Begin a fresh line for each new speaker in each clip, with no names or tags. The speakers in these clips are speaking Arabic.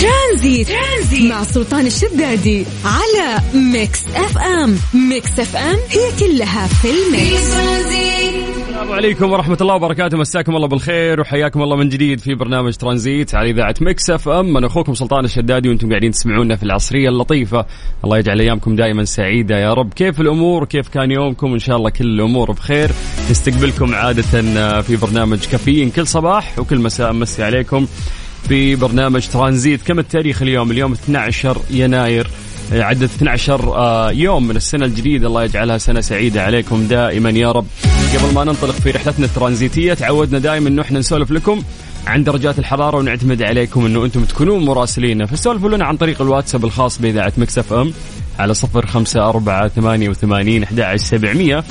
ترانزيت, ترانزيت. مع سلطان الشدادي على Mix FM. Mix FM هي كلها في ال mix.
السلام عليكم ورحمة الله وبركاته. مساكم الله بالخير وحياكم الله من جديد في برنامج ترانزيت على إذاعة Mix FM. أنا أخوكم سلطان الشدادي وأنتم قاعدين تسمعونا في العصرية اللطيفة. الله يجعل أيامكم دائما سعيدة يا رب. كيف الأمور؟ كيف كان يومكم؟ إن شاء الله كل الأمور بخير. نستقبلكم عادة في برنامج كافيين كل صباح وكل مساء. مسي عليكم. في برنامج ترانزيت. كم التاريخ اليوم؟ اليوم 12 يناير. عدد 12 آه، يوم من السنة الجديدة. الله يجعلها سنة سعيدة عليكم دائما يا رب. قبل ما ننطلق في رحلتنا الترانزيتية تعودنا دائما انه إحنا نسولف لكم عن درجات الحرارة ونعتمد عليكم إنه أنتم تكونون مراسلين. فسولفوا لنا عن طريق الواتساب الخاص بإذاعة مكسف أم على صفر خمسة أربعة ثمانية وثمانين أحد سبعمية.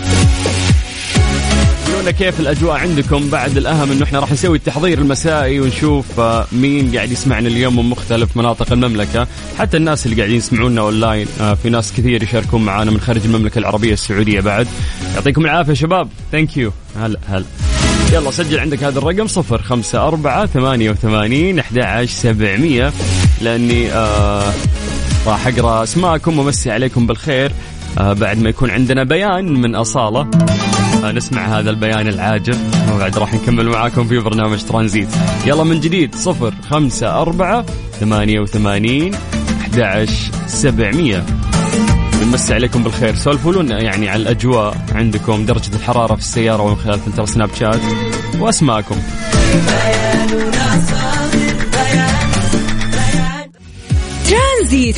لنا كيف الأجواء عندكم بعد الأهم إنه إحنا راح نسوي التحضير المسائي ونشوف آه، مين قاعد يسمعنا اليوم من مختلف مناطق المملكة. حتى الناس اللي قاعدين يسمعونا أونلاين آه، في ناس كثير يشاركون معنا من خارج المملكة العربية السعودية بعد. يعطيكم العافية شباب. thank you هلا هلا. يلا سجل عندك هذا الرقم صفر خمسة أربعة ثمانية وثمانين أحد سبعمية. لأني آه راح أقرأ أسماءكم ومسي عليكم بالخير آه بعد ما يكون عندنا بيان من أصالة. نسمع هذا البيان العاجب وبعد راح نكمل معاكم في برنامج ترانزيت. يلا من جديد صفر خمسة أربعة ثمانية وثمانين أحد سبعمية. نمسي عليكم بالخير. سولفوا لنا يعني على الأجواء عندكم درجة الحرارة في السيارة ومن خلال فلتر سناب شات. وأسماءكم.
ترانزيت,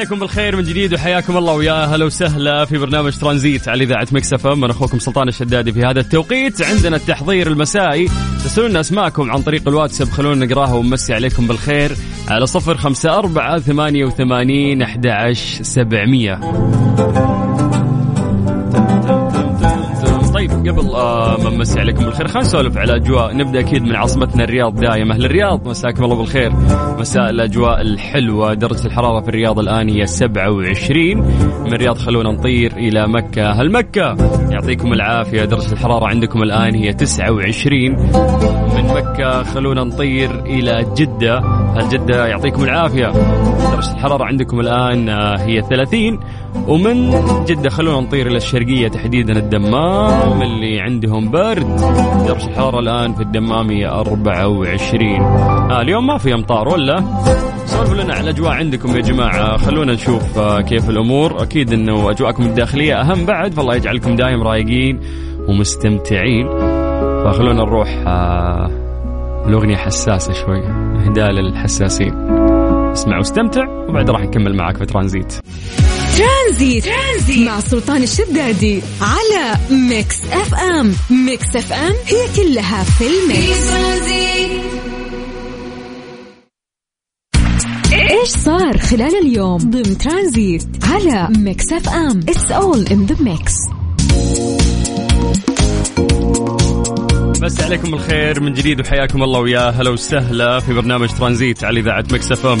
عليكم بالخير من جديد وحياكم الله ويا هلا وسهلا في برنامج ترانزيت على إذاعة Mix FM. أخوكم سلطان الشدادي في هذا التوقيت. عندنا التحضير المسائي. ترسلوا لنا أسماءكم عن طريق الواتساب. خلونا نقراها ونمسي عليكم بالخير. على صفر خمسة أربعة ثمانية وثمانين أحد سبعمية. قبل آه، ما نمسي عليكم بالخير. خلينا نسولف على أجواء. نبدأ أكيد من عاصمتنا الرياض دائما. أهل الرياض مساكم الله بالخير. مساء الأجواء الحلوة. درجة الحرارة في الرياض الآن هي 27 من الرياض خلونا نطير إلى مكة. هل مكة؟ يعطيكم العافية. درجة الحرارة عندكم الآن هي 29 من مكة خلونا نطير إلى جدة. هل جدة يعطيكم العافية؟ درجة الحرارة عندكم الآن آه، هي 30 ومن جدة خلونا نطير إلى الشرقية تحديدا الدمام اللي عندهم برد. درجة الحرارة الآن في الدمام هي 24 آه اليوم ما في أمطار ولا؟ سولفوا لنا على الأجواء عندكم يا جماعة. خلونا نشوف آه كيف الأمور. أكيد أنه أجواءكم الداخلية أهم بعد فالله يجعلكم دايم رايقين ومستمتعين. فخلونا نروح آه الأغنية حساسة شوي. إهداء للحساسين. اسمع واستمتع وبعد راح نكمل معك في ترانزيت.
ترانزيت, ترانزيت. مع سلطان الشدادي على Mix FM. Mix FM هي كلها في ال mix. إيش صار خلال اليوم؟ ضمن ترانزيت على Mix FM. it's all in the mix
أمسي عليكم الخير من جديد وحياكم الله ويا هلا وسهلا في برنامج ترانزيت على إذاعة Mix FM.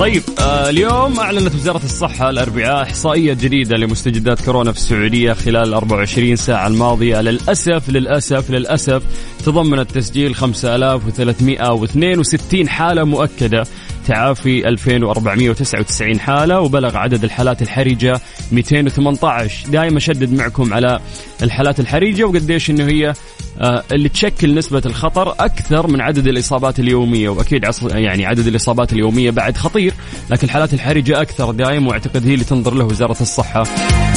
طيب آه اليوم أعلنت وزارة الصحة الأربعاء إحصائية جديدة لمستجدات كورونا في السعودية خلال ال 24 ساعة الماضية. للأسف للأسف للأسف تضمنت تسجيل 5362 حالة مؤكدة. تعافي 2499 حالة وبلغ عدد الحالات الحرجة 218 دائما أشدد معكم على الحالات الحرجة وقديش إنه هي آه، اللي تشكل نسبة الخطر أكثر من عدد الإصابات اليومية. وأكيد يعني عدد الإصابات اليومية بعد خطير لكن الحالات الحرجة أكثر دائم وأعتقد هي اللي تنظر له وزارة الصحة.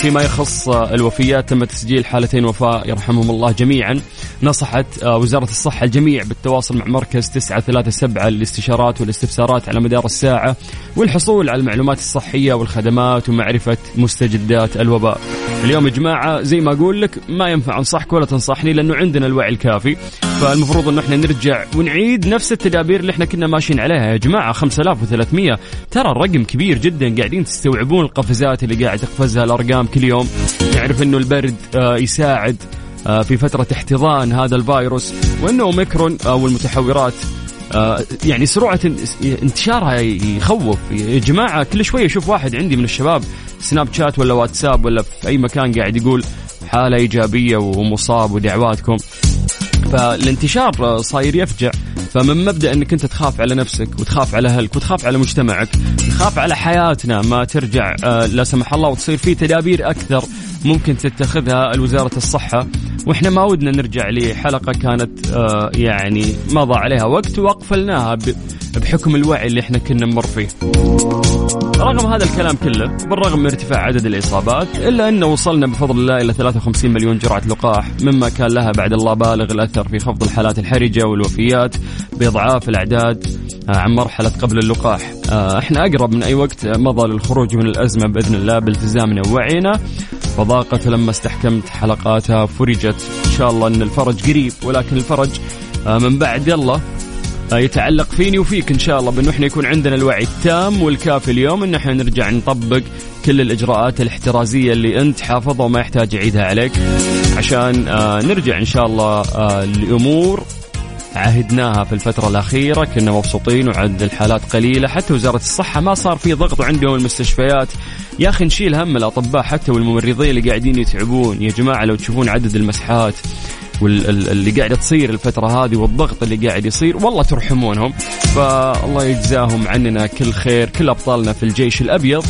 فيما يخص الوفيات تم تسجيل حالتين وفاة يرحمهم الله جميعا. نصحت آه، وزارة الصحة الجميع بالتواصل مع مركز 937 للاستشارات والاستفسارات على مدار الساعة والحصول على المعلومات الصحية والخدمات ومعرفة مستجدات الوباء. اليوم يا جماعة زي ما أقول لك ما ينفع أنصحك ولا تنصحني لأنه عندنا الوعي الكافي. فالمفروض انه إحنا نرجع ونعيد نفس التدابير اللي إحنا كنا ماشيين عليها. يا جماعة 5300 ترى الرقم كبير جدا. قاعدين تستوعبون القفزات اللي قاعد تقفزها الأرقام كل يوم. نعرف إنه البرد آه، يساعد آه، في فترة احتضان هذا الفيروس. وإنه أوميكرون أو المتحورات آه، يعني سرعة انتشارها يخوف. يا جماعة كل شوية أشوف واحد عندي من الشباب سناب شات ولا واتساب ولا في أي مكان قاعد يقول حالة إيجابية ومصاب ودعواتكم. فالانتشار صاير يفجع. فمن مبدأ إنك أنت تخاف على نفسك وتخاف على أهلك وتخاف على مجتمعك تخاف على حياتنا ما ترجع آه، لا سمح الله وتصير في تدابير أكثر ممكن تتخذها الوزارة الصحة. وإحنا ما ودنا نرجع لحلقة كانت آه، يعني مضى عليها وقت وقفلناها بحكم الوعي اللي إحنا كنا نمر فيه. رغم هذا الكلام كله بالرغم من ارتفاع عدد الإصابات إلا أنه وصلنا بفضل الله إلى 53 مليون جرعة لقاح مما كان لها بعد الله بالغ الأثر في خفض الحالات الحرجة والوفيات بإضعاف الأعداد آه، عن مرحلة قبل اللقاح. آه، إحنا أقرب من أي وقت مضى للخروج من الأزمة بإذن الله بالتزامنا ووعينا. فضاقت لما استحكمت حلقاتها فرجت إن شاء الله أن الفرج قريب ولكن الفرج آه، من بعد يلا. يتعلق فيني وفيك إن شاء الله بأنه إحنا يكون عندنا الوعي التام والكافي اليوم إن إحنا نرجع نطبق كل الإجراءات الاحترازية اللي أنت حافظها وما يحتاج يعيدها عليك عشان آه نرجع إن شاء الله آه لأمور عهدناها في الفترة الأخيرة كنا مبسوطين وعدد الحالات قليلة حتى وزارة الصحة ما صار في ضغط عندهم المستشفيات. يا أخي نشيل هم الأطباء حتى والممرضين اللي قاعدين يتعبون. يا جماعة لو تشوفون عدد المسحات واللي قاعدة تصير الفترة هذه والضغط اللي قاعد يصير والله ترحمونهم. فالله يجزاهم عننا كل خير كل أبطالنا في الجيش الأبيض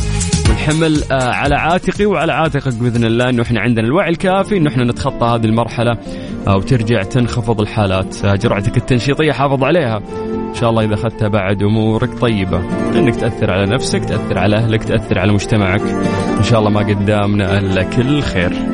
والحمل آه، على عاتقي وعلى عاتقك بإذن الله. إنه إحنا عندنا الوعي الكافي إنه إحنا نتخطى هذه المرحلة وترجع تنخفض الحالات. آه، جرعتك التنشيطية حافظ عليها. إن شاء الله إذا اخذتها بعد أمورك طيبة. إنك تأثر على نفسك تأثر على أهلك تأثر على مجتمعك. إن شاء الله ما قدامنا إلا كل خير.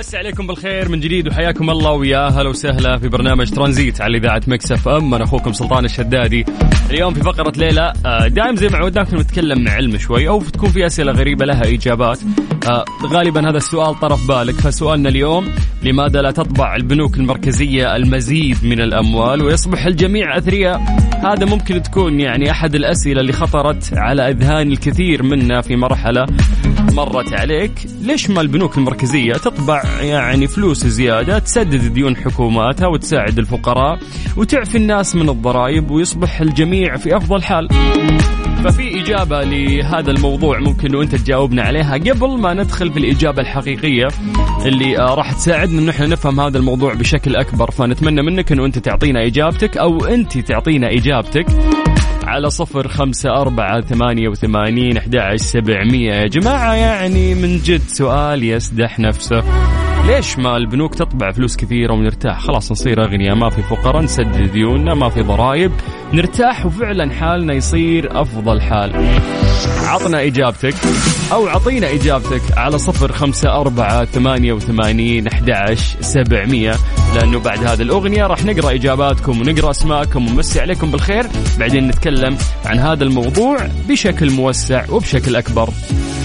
أمسي عليكم بالخير من جديد وحياكم الله ويا هلا وسهلا في برنامج ترانزيت على إذاعة Mix FM. أنا أخوكم سلطان الشدادي. اليوم في فقرة ليه لا آه، دائم زي ما عودناكم نتكلم مع علم شوي أو تكون في أسئلة غريبة لها إجابات. آه، غالبا هذا السؤال طرف بالك. فسؤالنا اليوم لماذا لا تطبع البنوك المركزية المزيد من الأموال ويصبح الجميع أثرياء؟ هذا ممكن تكون يعني أحد الأسئلة اللي خطرت على أذهان الكثير منا في مرحلة مرت عليك ليش ما البنوك المركزية تطبع يعني فلوس زيادة تسدد ديون حكوماتها وتساعد الفقراء وتعفي الناس من الضرائب ويصبح الجميع في أفضل حال؟ ففي إجابة لهذا الموضوع ممكن أنه أنت تجاوبنا عليها. قبل ما ندخل في الإجابة الحقيقية اللي آه، راح تساعدنا أنه إحنا نفهم هذا الموضوع بشكل أكبر فنتمنى منك أنه أنت تعطينا إجابتك أو أنت تعطينا إجابتك. على صفر خمسة أربعة ثمانية وثمانين أحد سبعمية. يا جماعة يعني من جد سؤال يسدح نفسه. ليش ما البنوك تطبع فلوس كثيرة ونرتاح؟ خلاص نصير أغنياء ما في فقراء نسدد ديوننا ما في ضرائب نرتاح وفعلا حالنا يصير أفضل حال. عطنا إجابتك أو عطينا إجابتك على صفر خمسة أربعة ثمانية وثمانين أحد سبعمية لأنه بعد هذه الأغنية راح نقرأ إجاباتكم ونقرأ أسماءكم ونمسي عليكم بالخير. بعدين نتكلم عن هذا الموضوع بشكل موسع وبشكل أكبر.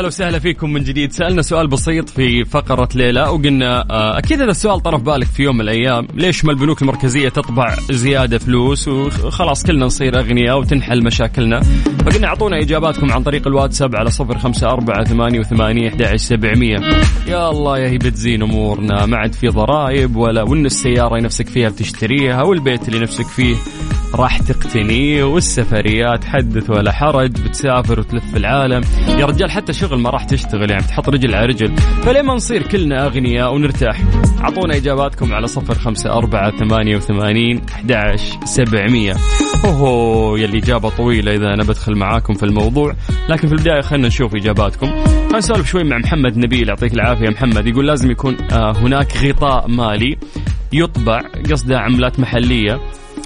أهلا وسهلا فيكم من جديد. سألنا سؤال بسيط في فقرة ليله وقلنا آه، أكيد هذا السؤال طرف بالك في يوم من الأيام. ليش ما البنوك المركزية تطبع زيادة فلوس وخلاص كلنا نصير أغنياء وتنحل مشاكلنا؟ فقلنا أعطونا إجاباتكم عن طريق الواتساب على صفر خمسة أربعة ثمانية وثمانية أحد سبعمية. يا الله يا هي بتزين أمورنا. ما عاد في ضرائب ولا وإن السيارة نفسك فيها بتشتريها والبيت اللي نفسك فيه راح تقتنيه والسفريات حدث ولا حرج بتسافر وتلف العالم. يا رجال حتى شغل ما راح تشتغل يعني تحط رجل على رجل. فليه ما نصير كلنا أغنياء ونرتاح؟ أعطونا إجاباتكم على صفر خمسة أربعة ثمانية وثمانين أحد سبعمية. أوه يا الإجابة طويلة إذا أنا بدخل معاكم في الموضوع. لكن في البداية خلينا نشوف إجاباتكم. خلينا نسولف شوي مع محمد نبيل يعطيك العافية محمد. يقول لازم يكون آه، هناك غطاء مالي يطبع قصده عملات محلية.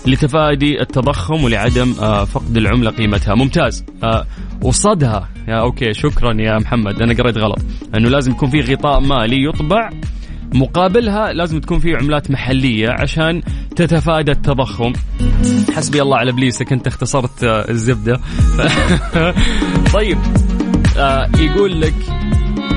لتفادي التضخم ولعدم آه، فقد العملة قيمتها. ممتاز. آه، وصدها. يا أوكي شكرا يا محمد. أنا قريت غلط. أنه لازم يكون في غطاء مالي يطبع. مقابلها لازم تكون في عملات محلية عشان تتفادى التضخم. حسبي الله على إبليسك أنت اختصرت آه، الزبدة. طيب يقول لك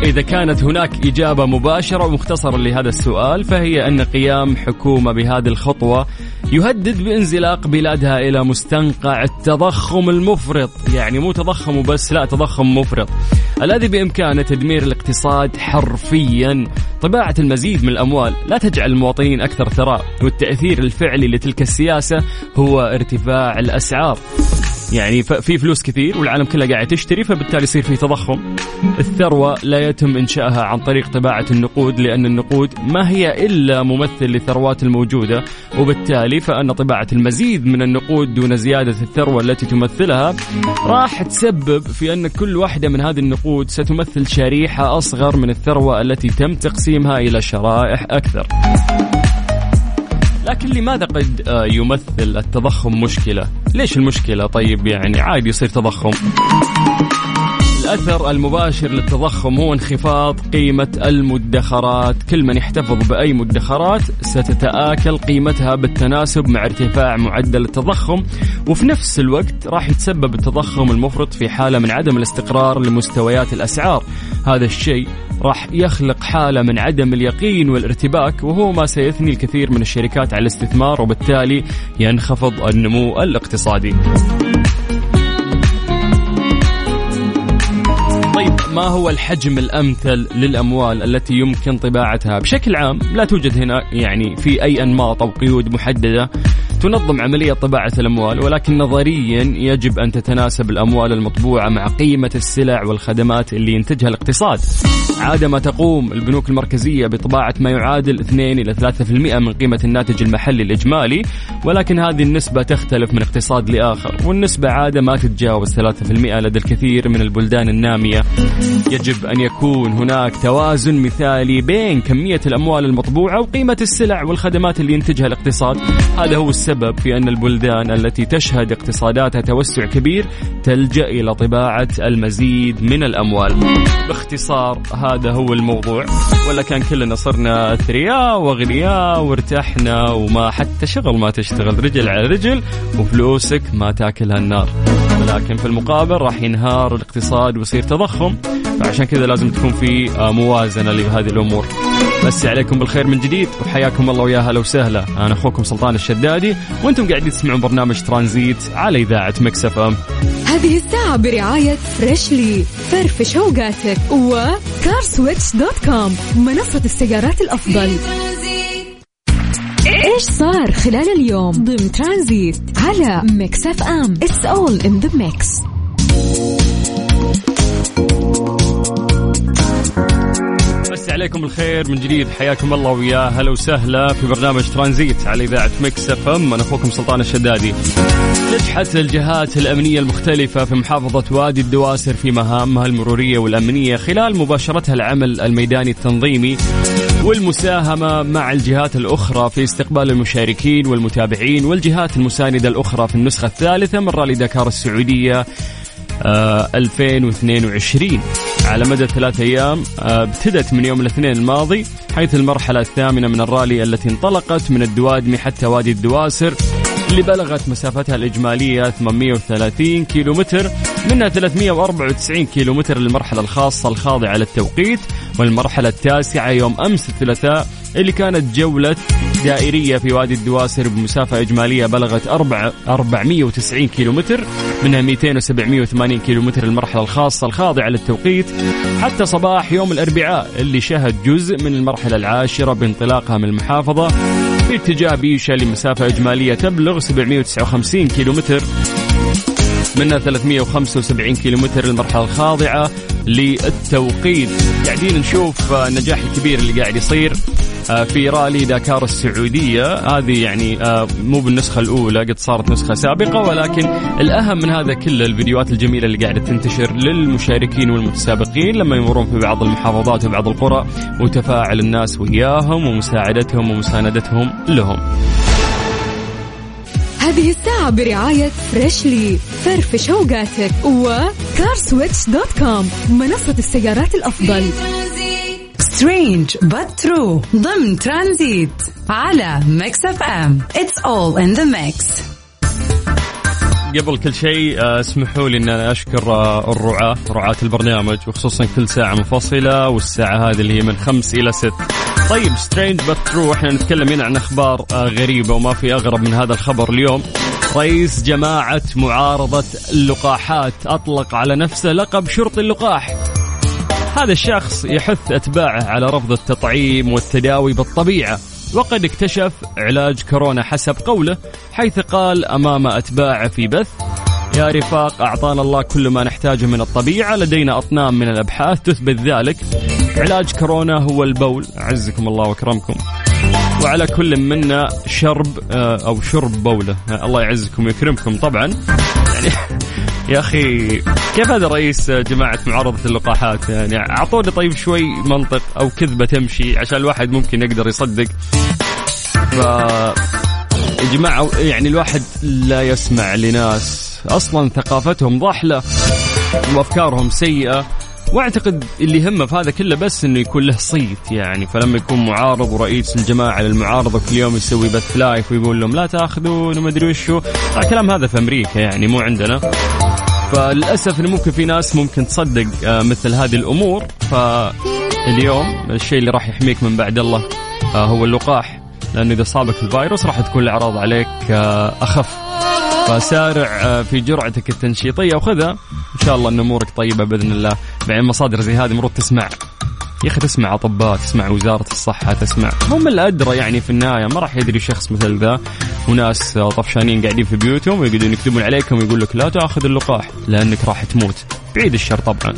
إذا كانت هناك إجابة مباشرة ومختصرة لهذا السؤال فهي أن قيام حكومة بهذه الخطوة يهدد بانزلاق بلادها إلى مستنقع التضخم المفرط. يعني مو تضخم وبس لا تضخم مفرط. الذي بإمكانه تدمير الاقتصاد حرفيا. طباعة المزيد من الأموال لا تجعل المواطنين أكثر ثراء والتأثير الفعلي لتلك السياسة هو ارتفاع الأسعار. يعني في فلوس كثير والعالم كله قاعد تشتري فبالتالي يصير في تضخم. الثروة لا يتم إنشائها عن طريق طباعة النقود لأن النقود ما هي إلا ممثل للثروات الموجودة وبالتالي فأن طباعة المزيد من النقود دون زيادة الثروة التي تمثلها راح تسبب في أن كل واحدة من هذه النقود ستمثل شريحة أصغر من الثروة التي تم تقسيمها إلى شرائح أكثر. لكن لماذا قد آه، يمثل التضخم مشكلة؟ ليش المشكلة طيب يعني عادي يصير تضخم الأثر المباشر للتضخم هو انخفاض قيمة المدخرات. كل من يحتفظ بأي مدخرات ستتآكل قيمتها بالتناسب مع ارتفاع معدل التضخم وفي نفس الوقت راح يتسبب التضخم المفرط في حالة من عدم الاستقرار لمستويات الأسعار. هذا الشيء راح يخلق حالة من عدم اليقين والارتباك وهو ما سيثني الكثير من الشركات على الاستثمار وبالتالي ينخفض النمو الاقتصادي. ما هو الحجم الأمثل للأموال التي يمكن طباعتها؟ بشكل عام لا توجد هنا يعني في أي أنماط أو قيود محددة تنظم عملية طباعة الأموال ولكن نظريا يجب أن تتناسب الأموال المطبوعة مع قيمة السلع والخدمات اللي ينتجها الاقتصاد. عادة ما تقوم البنوك المركزية بطباعة ما يعادل 2 إلى 3% من قيمة الناتج المحلي الإجمالي ولكن هذه النسبة تختلف من اقتصاد لآخر والنسبة عادة ما تتجاوز 3% لدى الكثير من البلدان النامية. يجب أن يكون هناك توازن مثالي بين كمية الأموال المطبوعة وقيمة السلع والخدمات اللي ينتجها الاقتصاد. هذا هو السبب في أن البلدان التي تشهد اقتصاداتها توسع كبير تلجأ إلى طباعة المزيد من الأموال. باختصار هذا هو الموضوع. ولا كان كلنا صرنا أثرياء وأغنياء وارتحنا وما حتى شغل ما تشتغل. رجل على رجل وفلوسك ما تاكلها النار. ولكن في المقابل راح ينهار الاقتصاد ويصير تضخم. فعشان كذا لازم تكون في موازنة لهذه الأمور. أمسي عليكم بالخير من جديد وحياكم الله ويا هلا وسهلا. أنا أخوكم سلطان الشدادي وأنتم قاعدين تسمعون برنامج ترانزيت على إذاعة Mix FM.
هذه الساعة برعاية Freshly. فرفش اوقاتك و CarSwitch.com منصة السيارات الأفضل. إيش صار خلال اليوم؟ ضمن ترانزيت على Mix FM. it's all in the mix
عليكم الخير من جديد. حياكم الله ويا هلا وسهلا في برنامج ترانزيت على إذاعة Mix FM. أنا أخوكم سلطان الشدادي. نجحت الجهات الأمنية المختلفة في محافظة وادي الدواسر في مهامها المرورية والأمنية خلال مباشرتها العمل الميداني التنظيمي والمساهمة مع الجهات الأخرى في استقبال المشاركين والمتابعين والجهات المساندة الأخرى في النسخة الثالثة من رالي دكار السعودية 2022 آه، على مدى ثلاثة أيام آه، ابتدت من يوم الاثنين الماضي حيث المرحلة الثامنة من الرالي التي انطلقت من الدوادمي حتى وادي الدواسر اللي بلغت مسافتها الإجمالية 830 كيلومتر منها 394 كيلومتر للمرحلة الخاصة الخاضعة للتوقيت والمرحلة التاسعة يوم أمس الثلاثاء اللي كانت جولة دائرية في وادي الدواسر بمسافة إجمالية بلغت 4 490 كيلومتر منها 200 و 780 كيلومتر المرحلة الخاصة الخاضعة للتوقيت حتى صباح يوم الأربعاء اللي شهد جزء من المرحلة العاشرة بانطلاقها من المحافظة في اتجاه بيشة لمسافة إجمالية تبلغ 759 كيلومتر. منها 375 كيلومتر المرحلة الخاضعة للتوقيت. قاعدين نشوف النجاح الكبير اللي قاعد يصير. في رالي داكار السعودية. هذه يعني آه، مو بالنسخة الأولى قد صارت نسخة سابقة ولكن الأهم من هذا كله الفيديوهات الجميلة اللي قاعدة تنتشر للمشاركين والمتسابقين لما يمرون في بعض المحافظات وبعض القرى وتفاعل الناس وياهم ومساعدتهم ومساندتهم لهم.
هذه الساعة برعاية Freshly فرفش اوقاتك و CarSwitch.com منصة السيارات الأفضل.
strange but true. ضمن ترانزيت على Mix FM it's all in the mix.
قبل كل شيء آه، اسمحوا لي إن أنا أشكر آه، الرعاة رعاة البرنامج وخصوصا كل ساعة منفصلة والساعة هذه اللي هي من خمس إلى ست. طيب strange but true إحنا نتكلم هنا عن أخبار آه، غريبة وما في أغرب من هذا الخبر اليوم. رئيس جماعة معارضة اللقاحات أطلق على نفسه لقب شرطي اللقاح. هذا الشخص يحث أتباعه على رفض التطعيم والتداوي بالطبيعة وقد اكتشف علاج كورونا حسب قوله حيث قال أمام أتباعه في بث يا رفاق أعطانا الله كل ما نحتاجه من الطبيعة لدينا أطنان من الأبحاث تثبت ذلك. علاج كورونا هو البول عزكم الله وأكرمكم. وعلى كل منا شرب آه، أو شرب بولة. الله يعزكم ويكرمكم طبعا. يعني يا أخي كيف هذا رئيس جماعة معارضة اللقاحات؟ يعني أعطوني طيب شوي منطق أو كذبة تمشي عشان الواحد ممكن يقدر يصدق. ف يا جماعة يعني الواحد لا يسمع لناس. أصلا ثقافتهم ضحله وأفكارهم سيئة. وأعتقد اللي يهمه في هذا كله بس إنه يكون له صيت يعني. فلما يكون معارض ورئيس الجماعة للمعارضة كل يوم يسوي بث لايف ويقول لهم لا تأخذون وما أدري وشو. الكلام هذا في أمريكا يعني مو عندنا. فللأسف إنه ممكن في ناس ممكن تصدق آه، مثل هذه الأمور. فاليوم الشيء اللي راح يحميك من بعد الله آه، هو اللقاح. لأنه إذا صابك الفيروس راح تكون الأعراض عليك آه، أخف. فسارع في جرعتك التنشيطية. وخذها. إن شاء الله إن أمورك طيبة بإذن الله. بعدين مصادر زي هذه مرات تسمع. يا أخي تسمع أطباء تسمع وزارة الصحة تسمع. هم الأدرى يعني في النهاية. ما راح يدري شخص مثل ذا. وناس طفشانين قاعدين في بيوتهم ويقعدون يكتبون عليكم ويقول لك لا تأخذ اللقاح لأنك راح تموت. بعيد الشر طبعا.